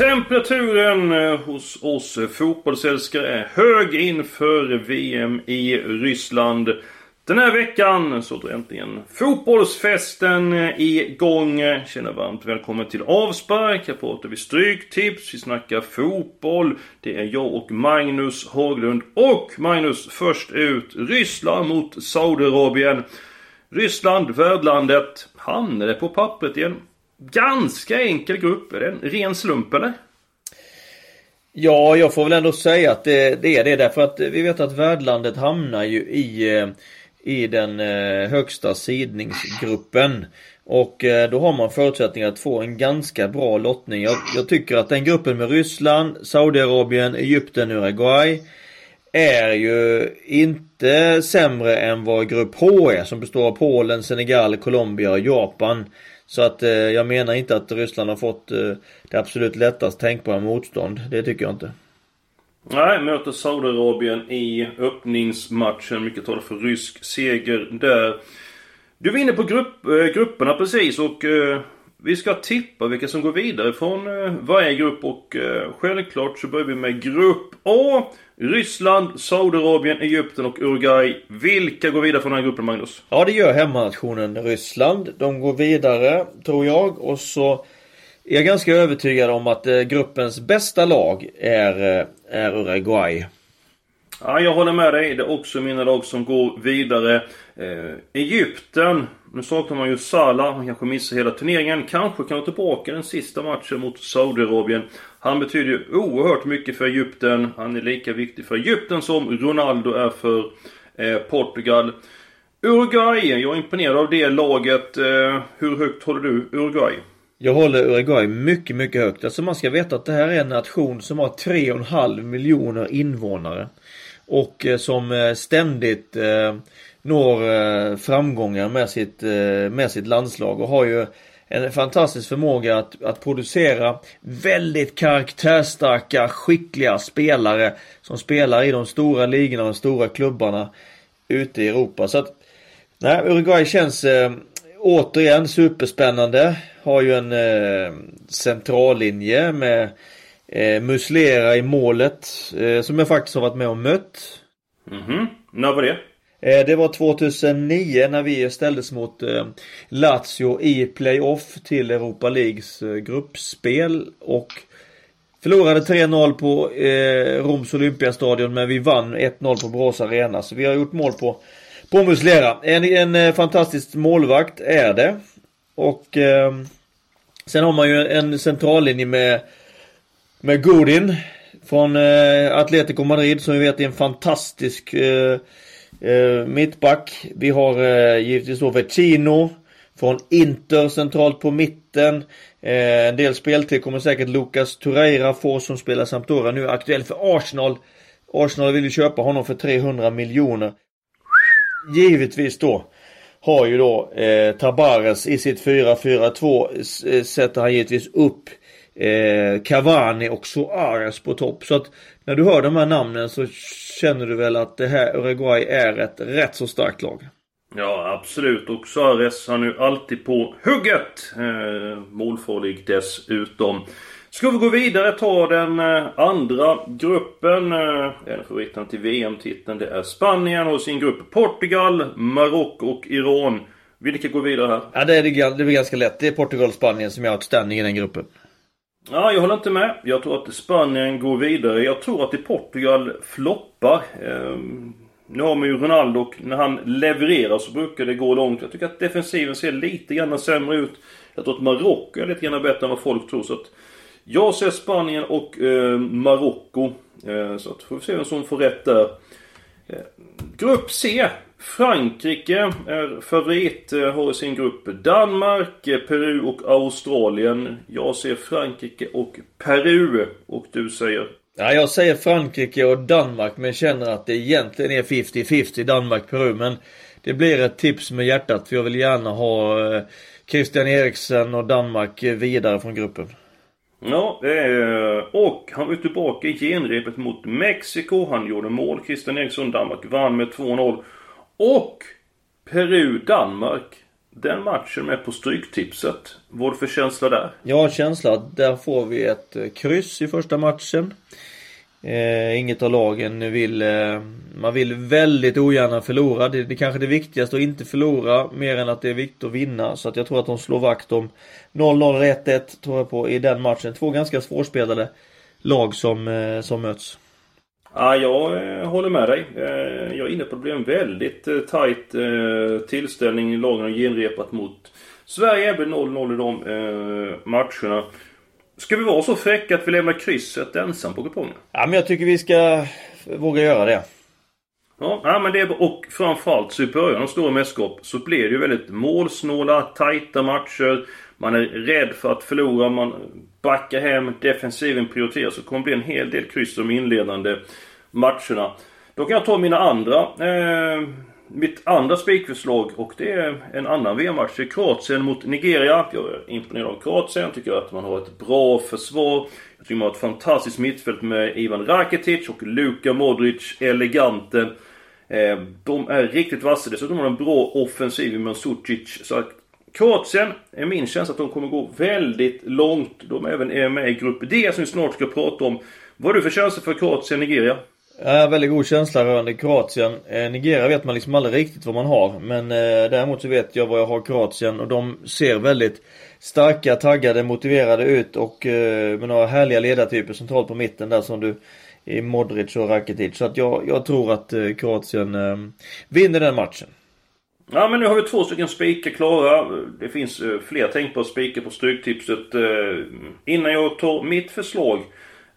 Temperaturen eh, hos oss fotbollsälskare är hög inför VM i Ryssland. Den här veckan så drar äntligen fotbollsfesten eh, igång. Känner varmt välkommen till avspark. Här pratar vi stryktips, vi snackar fotboll. Det är jag och Magnus Haglund. Och Magnus, först ut. Ryssland mot Saudiarabien. Ryssland, värdlandet, hamnade på pappret igen ganska enkel grupp. Är det en ren slump eller? Ja, jag får väl ändå säga att det, det är det därför att vi vet att värdlandet hamnar ju i, eh, i den eh, högsta sidningsgruppen. Och eh, då har man förutsättningar att få en ganska bra lottning. Jag, jag tycker att den gruppen med Ryssland, Saudiarabien, Egypten, Uruguay är ju inte sämre än vad grupp H är som består av Polen, Senegal, Colombia och Japan. Så att eh, jag menar inte att Ryssland har fått eh, det absolut lättast tänkbara motstånd. Det tycker jag inte. Nej, möter Saudiarabien i öppningsmatchen. Mycket talar för rysk seger där. Du var inne på grupp, eh, grupperna precis och eh, vi ska tippa vilka som går vidare från eh, varje grupp och eh, självklart så börjar vi med grupp A. Ryssland, Saudiarabien, Egypten och Uruguay. Vilka går vidare från den här gruppen Magnus? Ja det gör hemmanationen Ryssland. De går vidare tror jag och så är jag ganska övertygad om att eh, gruppens bästa lag är, eh, är Uruguay. Ja, jag håller med dig. Det är också mina lag som går vidare. Eh, Egypten. Nu saknar man ju Salah. Han kanske missar hela turneringen. Kanske kan han tillbaka den sista matchen mot Saudiarabien. Han betyder ju oerhört mycket för Egypten. Han är lika viktig för Egypten som Ronaldo är för eh, Portugal. Uruguay. Jag är imponerad av det laget. Eh, hur högt håller du Uruguay? Jag håller Uruguay mycket, mycket högt. Alltså man ska veta att det här är en nation som har 3,5 miljoner invånare. Och eh, som eh, ständigt eh, når eh, framgångar med sitt, eh, med sitt landslag och har ju en fantastisk förmåga att, att producera väldigt karaktärstarka, skickliga spelare som spelar i de stora ligorna och de stora klubbarna ute i Europa. Så att, nej, Uruguay känns eh, återigen superspännande. Har ju en eh, centrallinje med eh, Muslera i målet. Eh, som jag faktiskt har varit med och mött. Mhm. När var det? Eh, det var 2009 när vi ställdes mot eh, Lazio i playoff till Europa Leagues eh, gruppspel. Och förlorade 3-0 på eh, Roms Olympiastadion men vi vann 1-0 på Borås Arena. Så vi har gjort mål på, på Muslera. En, en fantastisk målvakt är det. Och eh, sen har man ju en centrallinje med med Godin från eh, Atletico Madrid som vi vet är en fantastisk eh, eh, mittback. Vi har eh, givetvis då Vecino från Inter centralt på mitten. Eh, en del speltid kommer säkert Lucas Torreira få som spelar Sampdoria nu aktuell för Arsenal. Arsenal vill ju köpa honom för 300 miljoner. Givetvis då har ju då eh, Tabares i sitt 4-4-2 eh, sätter han givetvis upp eh, Cavani och Suarez på topp. Så att när du hör de här namnen så känner du väl att det här Uruguay är ett rätt så starkt lag. Ja, absolut. Och Suarez han är ju alltid på hugget. Eh, målfarlig dessutom. Ska vi gå vidare ta den eh, andra gruppen. Eh, en favoriten till VM-titeln det är Spanien och sin grupp Portugal, Marocko och Iran. Vilka går vidare här? Ja det är, det blir ganska lätt. Det är Portugal och Spanien som är outstanding i den gruppen. Ja, jag håller inte med. Jag tror att Spanien går vidare. Jag tror att i Portugal floppar. Ehm, nu har man ju Ronaldo och när han levererar så brukar det gå långt. Jag tycker att defensiven ser lite grann sämre ut. Jag tror att Marocko är lite grann bättre än vad folk tror. Så att jag ser Spanien och eh, Marocko. Eh, så att får vi se vem som får rätt där. Grupp C. Frankrike är favorit, eh, har i sin grupp Danmark, eh, Peru och Australien. Jag ser Frankrike och Peru. Och du säger? Ja, jag säger Frankrike och Danmark men känner att det egentligen är 50-50 Danmark-Peru. Men det blir ett tips med hjärtat för jag vill gärna ha eh, Christian Eriksen och Danmark vidare från gruppen. Ja, eh, och han var tillbaka i genrepet mot Mexiko. Han gjorde mål. Christian Eriksson, Danmark vann med 2-0. Och Peru-Danmark. Den matchen med på Stryktipset. Vad för känsla där? Ja, känsla. Där får vi ett eh, kryss i första matchen. Eh, inget av lagen vill, eh, man vill väldigt ogärna förlora. Det, det är kanske det viktigaste att inte förlora mer än att det är viktigt att vinna. Så att jag tror att de slår vakt om 0-0 1-1 tror jag på i den matchen. Två ganska svårspelade lag som, eh, som möts. Ja, jag eh, håller med dig. Eh, jag är inne på att det blir en väldigt tajt tight tillställning. Lagen har genrepat mot Sverige. Det blir 0-0 i de matcherna. Ska vi vara så fräcka att vi lämnar krysset ensam på kupongen? Ja, men jag tycker vi ska våga göra det. Ja, ja men det är, och framförallt så i början av stora mästerskap så blir det ju väldigt målsnåla, tajta matcher. Man är rädd för att förlora, man backar hem, defensiven prioriteras. Så det kommer bli en hel del kryss de inledande matcherna. Då kan jag ta mina andra eh, mitt andra spikförslag och det är en annan VM-match. Kroatien mot Nigeria. Jag är imponerad av Kroatien. Jag tycker att man har ett bra försvar. Jag tycker man har ett fantastiskt mittfält med Ivan Rakitic och Luka Modric. Eleganten. Eh, de är riktigt vassa. Dessutom har de en bra offensiv med Mandzukic. Så att Kroatien är min känsla att de kommer gå väldigt långt. De är även med i Grupp D som vi snart ska prata om. Vad har du för känsla för Kroatien-Nigeria? Ja, väldigt god känsla rörande Kroatien. Eh, Nigeria vet man liksom aldrig riktigt vad man har. Men eh, däremot så vet jag vad jag har Kroatien och de ser väldigt starka, taggade, motiverade ut och eh, med några härliga ledartyper centralt på mitten där som du i Modric och Rakitic. Så att jag, jag tror att eh, Kroatien eh, vinner den matchen. Ja men nu har vi två stycken spikar klara. Det finns eh, fler tänkbara spikar på Stryktipset. Eh, innan jag tar mitt förslag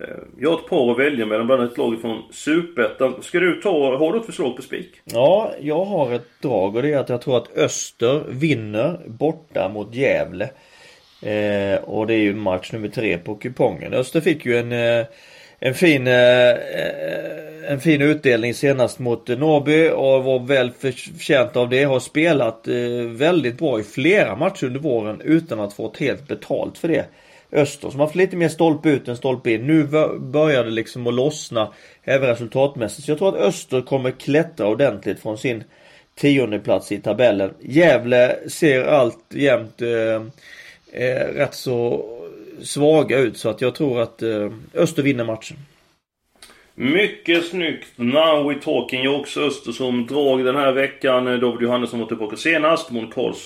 Eh, jag har ett par att välja mellan, bland annat ett lag från Superettan. Ska du ta, har du ett förslag på spik? Ja, jag har ett drag och det är att jag tror att Öster vinner borta mot Gävle. Eh, och det är ju match nummer tre på kupongen. Öster fick ju en, eh, en fin eh, en fin utdelning senast mot Norrby och var väl förtjänt av det. Har spelat väldigt bra i flera matcher under våren utan att fått helt betalt för det. Öster som haft lite mer stolpe ut än stolpe in. Nu börjar det liksom att lossna även resultatmässigt. Så jag tror att Öster kommer klättra ordentligt från sin tionde plats i tabellen. Gävle ser allt jämt eh, eh, rätt så svaga ut så att jag tror att eh, Öster vinner matchen. Mycket snyggt! Now we talking. Jag också Öster som drag den här veckan. Eh, David Johannesson var tillbaka senast.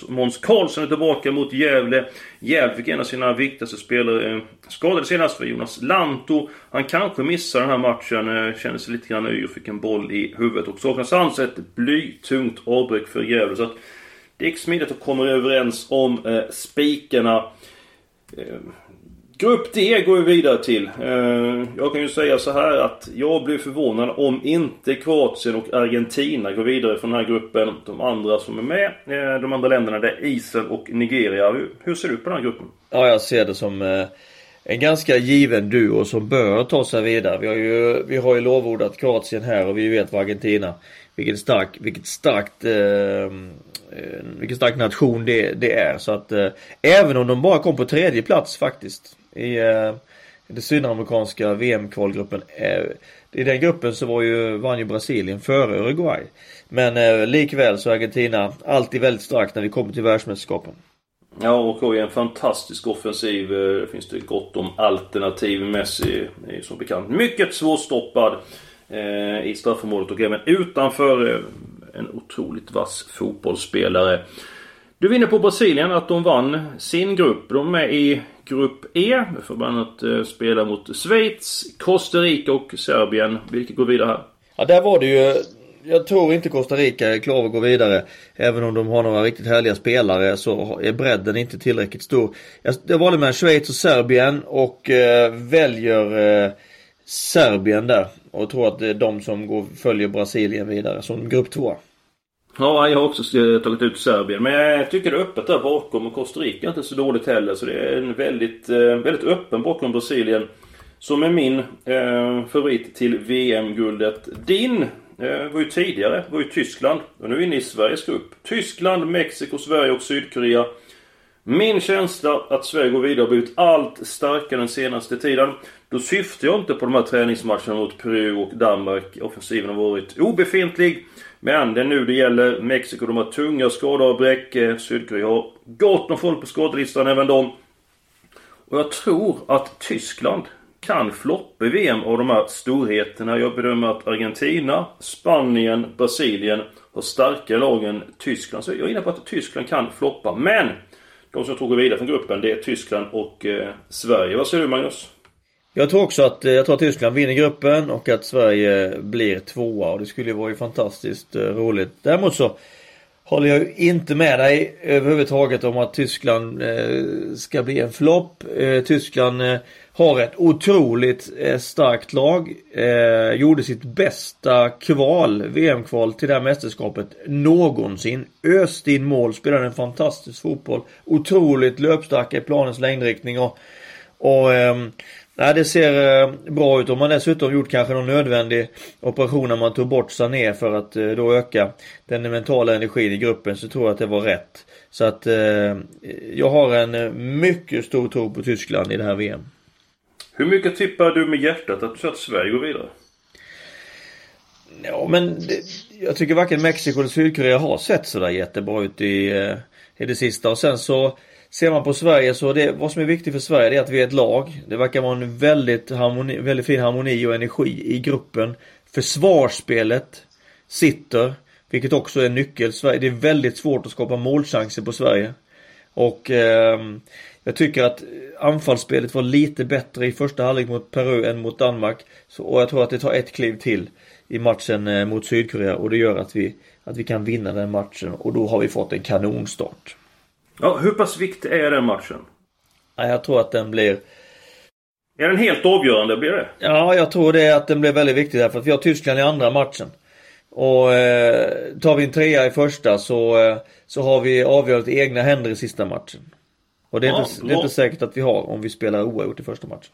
Måns Karlsson är tillbaka mot Gävle. Gävle fick en av sina viktigaste spelare skadad skadade senast för Jonas Lanto. Han kanske missar den här matchen. Eh, Kände sig lite grann yr. Fick en boll i huvudet. Och saknas alltså ett blytungt avbräck för Gävle. Så att det gick smidigt att komma överens om eh, spikarna. Grupp D går vi vidare till. Eh, jag kan ju säga så här att jag blir förvånad om inte Kroatien och Argentina går vidare från den här gruppen. De andra som är med, eh, de andra länderna, det är Israel och Nigeria. Hur ser du på den här gruppen? Ja, jag ser det som eh, en ganska given duo som bör ta sig vidare. Vi har ju, vi har ju lovordat Kroatien här och vi vet vad Argentina, vilken stark, vilket starkt eh, vilken stark nation det, det är. Så att eh, även om de bara kom på tredje plats faktiskt i eh, den sydamerikanska VM-kvalgruppen. Eh, I den gruppen så var ju, vann ju Brasilien före Uruguay. Men eh, likväl så är Argentina alltid väldigt starkt när det kommer till världsmästerskapen. Ja, och har ju en fantastisk offensiv. Eh, det finns det gott om alternativ. Messi är som bekant mycket svårstoppad eh, i straffområdet och även utanför. Eh, en otroligt vass fotbollsspelare. Du vinner på Brasilien att de vann sin grupp. De är i Grupp E. förbannat eh, spelar bland annat spela mot Schweiz, Costa Rica och Serbien. Vilket går vidare här? Ja, där var det ju jag tror inte Costa Rica är klara att gå vidare. Även om de har några riktigt härliga spelare så är bredden inte tillräckligt stor. Jag valde mellan Schweiz och Serbien och eh, väljer eh, Serbien där. och tror att det är de som går, följer Brasilien vidare som grupp två. Ja, jag har också eh, tagit ut Serbien. Men jag tycker det är öppet där bakom och Costa Rica är inte så dåligt heller. Så det är en väldigt, eh, väldigt öppen bakom Brasilien. Som är min eh, favorit till VM-guldet. Din eh, var ju tidigare, var ju Tyskland. Och nu är vi inne i Sveriges grupp. Tyskland, Mexiko, Sverige och Sydkorea. Min känsla att Sverige går vidare har blivit allt starkare den senaste tiden. Då syftar jag inte på de här träningsmatcherna mot Peru och Danmark. Offensiven har varit obefintlig. Men det är nu det gäller. Mexiko de har tunga skadeavbräck. Eh, Sydkorea har gott om folk på skadelistan, även de. Och jag tror att Tyskland kan floppa i VM av de här storheterna. Jag bedömer att Argentina, Spanien, Brasilien har starkare lag än Tyskland. Så jag är inne på att Tyskland kan floppa. Men! De som jag tror går vidare från gruppen det är Tyskland och eh, Sverige. Vad säger du Magnus? Jag tror också att, eh, jag tror att Tyskland vinner gruppen och att Sverige blir tvåa och det skulle ju vara fantastiskt eh, roligt. Däremot så håller jag inte med dig överhuvudtaget om att Tyskland eh, ska bli en flopp. Tyskland har ett otroligt starkt lag. gjorde sitt bästa kval, VM-kval till det här mästerskapet någonsin. Öste in mål, spelade en fantastisk fotboll. Otroligt löpstarka i planens längdriktning och, och ehm, Nej, det ser eh, bra ut. Om man dessutom gjort kanske någon nödvändig operation när man tog bort Sané för att eh, då öka den mentala energin i gruppen så tror jag att det var rätt. Så att eh, jag har en mycket stor tro på Tyskland i det här VM. Hur mycket tippar du med hjärtat att du tror att Sverige går vidare? Ja men det, jag tycker varken Mexiko eller Sydkorea har sett sådär jättebra ut i, i det sista och sen så Ser man på Sverige så det, vad som är viktigt för Sverige är att vi är ett lag. Det verkar vara en väldigt, harmoni, väldigt fin harmoni och energi i gruppen. Försvarsspelet sitter, vilket också är en nyckel. Det är väldigt svårt att skapa målchanser på Sverige. Och eh, jag tycker att anfallsspelet var lite bättre i första halvlek mot Peru än mot Danmark. Så, och jag tror att det tar ett kliv till i matchen eh, mot Sydkorea och det gör att vi, att vi kan vinna den matchen och då har vi fått en kanonstart. Ja, hur pass viktig är den matchen? Ja, jag tror att den blir... Är den helt avgörande? Blir det? Ja, jag tror det att den blir väldigt viktig därför att vi har Tyskland i andra matchen. Och eh, tar vi en trea i första så, eh, så har vi avgörandet i egna händer i sista matchen. Och det är, ja, inte, det är inte säkert att vi har om vi spelar oavgjort i första matchen.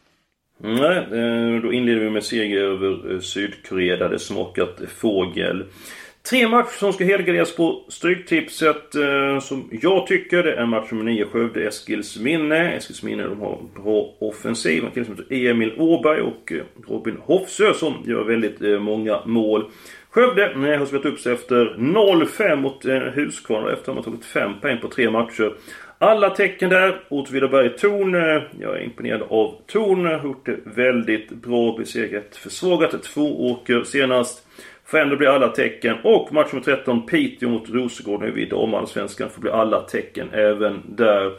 Nej, eh, då inleder vi med seger över eh, Sydkorea där det smakat fågel. Tre matcher som ska helgarderas på Stryktipset eh, som jag tycker. Det är match nummer 9 Skövde Eskilsminne. Eskilsminne, de har bra offensiv. En kille som heter Emil Åberg och eh, Robin Hofsö som gör väldigt eh, många mål. Skövde eh, har spelat upp sig efter 0-5 mot eh, Huskvarna efter att ha tagit 5 poäng på tre matcher. Alla tecken där. Åtvidaberg Torn. Eh, jag är imponerad av Torn. Har gjort det väldigt bra. Besegrat försvagat två åker senast. Får ändå bli alla tecken. Och match nummer 13, Piteå mot Rosengård. Nu i damallsvenskan. Får bli alla tecken även där.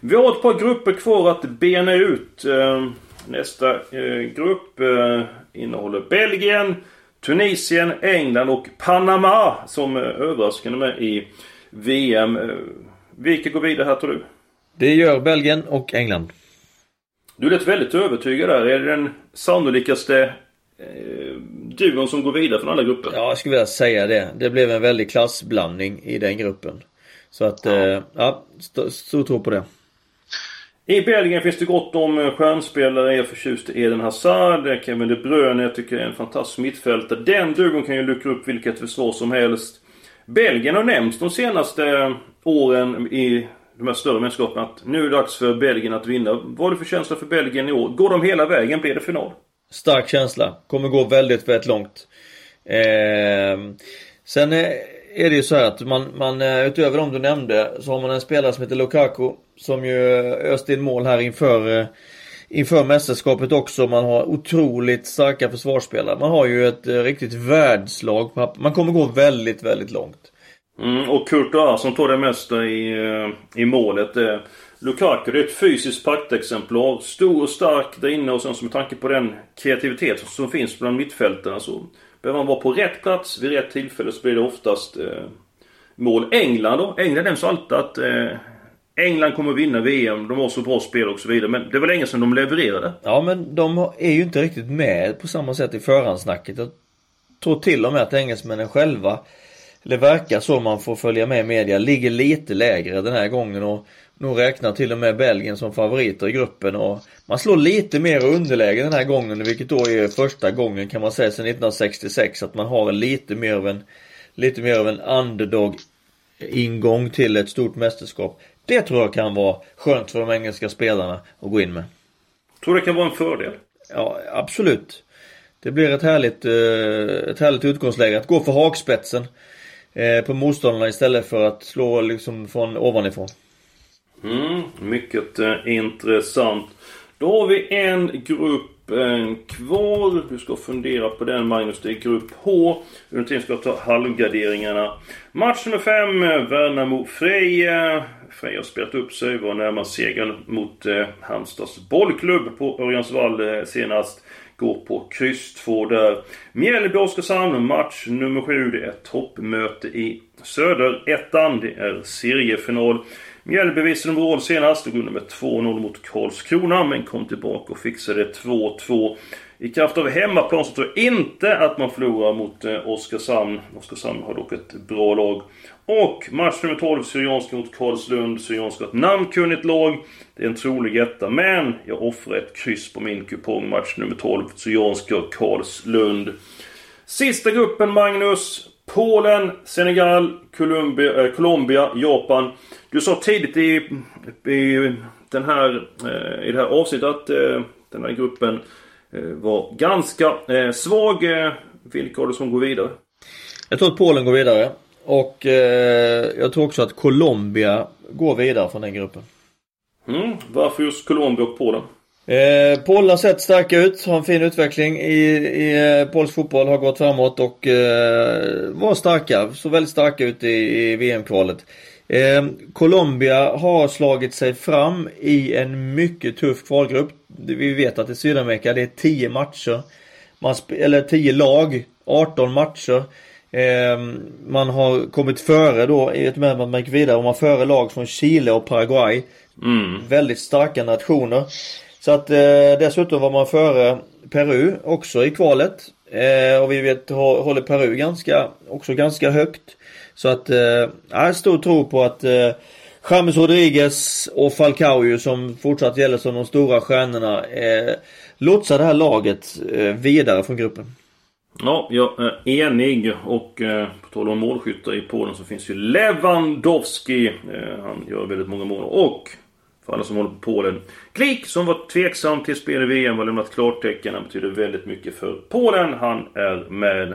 Vi har ett par grupper kvar att bena ut. Eh, nästa eh, grupp eh, innehåller Belgien, Tunisien, England och Panama som överraskande med i VM. Vilka går vidare här tror du? Det gör Belgien och England. Du lät väldigt övertygad där. Är det den sannolikaste eh, duon som går vidare från alla grupper. Ja, jag skulle vilja säga det. Det blev en väldig klassblandning i den gruppen. Så att, ja, eh, ja st stor tro på det. I Belgien finns det gott om eh, stjärnspelare. Jag är förtjust i Eden Hazard, Kevin De Bruyne. Jag tycker det är en fantastisk mittfältare. Den duon kan ju luckra upp vilket försvar som helst. Belgien har nämnts de senaste åren i de här större mästerskapen att nu är det dags för Belgien att vinna. Vad är det för känsla för Belgien i år? Går de hela vägen? Blir det final? Stark känsla. Kommer gå väldigt, väldigt långt. Eh, sen är det ju så här att man, man eh, utöver de du nämnde så har man en spelare som heter Lukaku som ju öste in mål här inför eh, inför mästerskapet också. Man har otroligt starka försvarsspelare. Man har ju ett eh, riktigt världslag. Man kommer gå väldigt, väldigt långt. Mm, och Kurt som tar det mesta i, i målet. Lukaku det är ett fysiskt praktexemplar. Stor och stark där inne och sen som med tanke på den kreativitet som finns bland mittfältarna så behöver man vara på rätt plats vid rätt tillfälle så blir det oftast eh, mål. England då? England nämns alltid att eh, England kommer vinna VM, de har så bra spel och så vidare. Men det var länge sedan de levererade. Ja men de är ju inte riktigt med på samma sätt i förhandsnacket. Jag tror till och med att engelsmännen själva, det verkar så man får följa med media, ligger lite lägre den här gången och nog räknar till och med Belgien som favoriter i gruppen och man slår lite mer underläge den här gången vilket då är första gången kan man säga sedan 1966 att man har lite mer av en lite mer av en underdog ingång till ett stort mästerskap. Det tror jag kan vara skönt för de engelska spelarna att gå in med. Tror det kan vara en fördel? Ja, absolut. Det blir ett härligt, eh, ett härligt utgångsläge att gå för hakspetsen Eh, på motståndarna istället för att slå liksom från ovanifrån. Mm, mycket eh, intressant. Då har vi en grupp eh, kvar. Du ska fundera på den Magnus. Det är grupp H. Under tiden ska jag ta halvgarderingarna. Match nummer 5. Eh, Värnamo-Freja. Freja har spelat upp sig. Var närmast segern mot eh, Halmstads bollklubb på Örjansvall eh, senast. Går på kryss 2 där. Mjällby-Oskarshamn, match nummer 7. Det är toppmöte i Söderettan. Det är seriefinal. Mjällby visade roll senast. Tog under med 2-0 mot Karlskrona men kom tillbaka och fixade 2-2. I kraft av hemmaplan så tror jag inte att man förlorar mot eh, Oskarshamn. Oskarshamn har dock ett bra lag. Och match nummer 12, Syrianska mot Karlslund. Syrianska har ett namnkunnigt lag. Det är en trolig etta, men jag offrar ett kryss på min kupong. Match nummer 12, Syrianska och Karlslund. Sista gruppen, Magnus. Polen, Senegal, Colombia, äh, Colombia Japan. Du sa tidigt i, i, den här, äh, i det här avsnittet att äh, den här gruppen var ganska svag. Vilka av det som går vidare? Jag tror att Polen går vidare. Och jag tror också att Colombia går vidare från den gruppen. Mm, varför just Colombia och Polen? Eh, Polen har sett starka ut, har en fin utveckling i, i eh, polsk fotboll, har gått framåt och eh, var starka. Så väldigt starka ut i, i VM-kvalet. Eh, Colombia har slagit sig fram i en mycket tuff kvalgrupp. Vi vet att i Sydamerika det är 10 matcher. Man eller 10 lag, 18 matcher. Eh, man har kommit före då i ett med man gick vidare och man före lag från Chile och Paraguay. Mm. Väldigt starka nationer. Så att eh, dessutom var man före Peru också i kvalet. Eh, och vi vet håller Peru ganska, också ganska högt. Så att, eh, jag har stor tro på att eh, James Rodriguez och Falcao ju som fortsatt gäller som de stora stjärnorna eh, lotsar det här laget eh, vidare från gruppen. Ja, jag är enig och eh, på tal om målskyttar i Polen så finns ju Lewandowski. Eh, han gör väldigt många mål. Och för alla som håller på Polen. Klik som var tveksam till spel i VM har lämnat klartecken. Han betyder väldigt mycket för Polen. Han är med.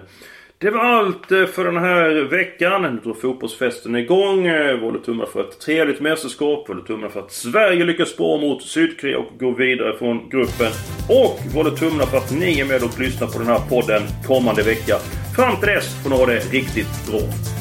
Det var allt eh, för den här veckan. Nu drar fotbollsfesten igång. Eh, vi håller tummarna för ett trevligt mästerskap. Vi håller tummarna för att Sverige lyckas bra mot Sydkorea och går vidare från gruppen. Och vi håller tummarna för att ni är med och lyssnar på den här podden kommande vecka. Fram till dess får ni ha det riktigt bra.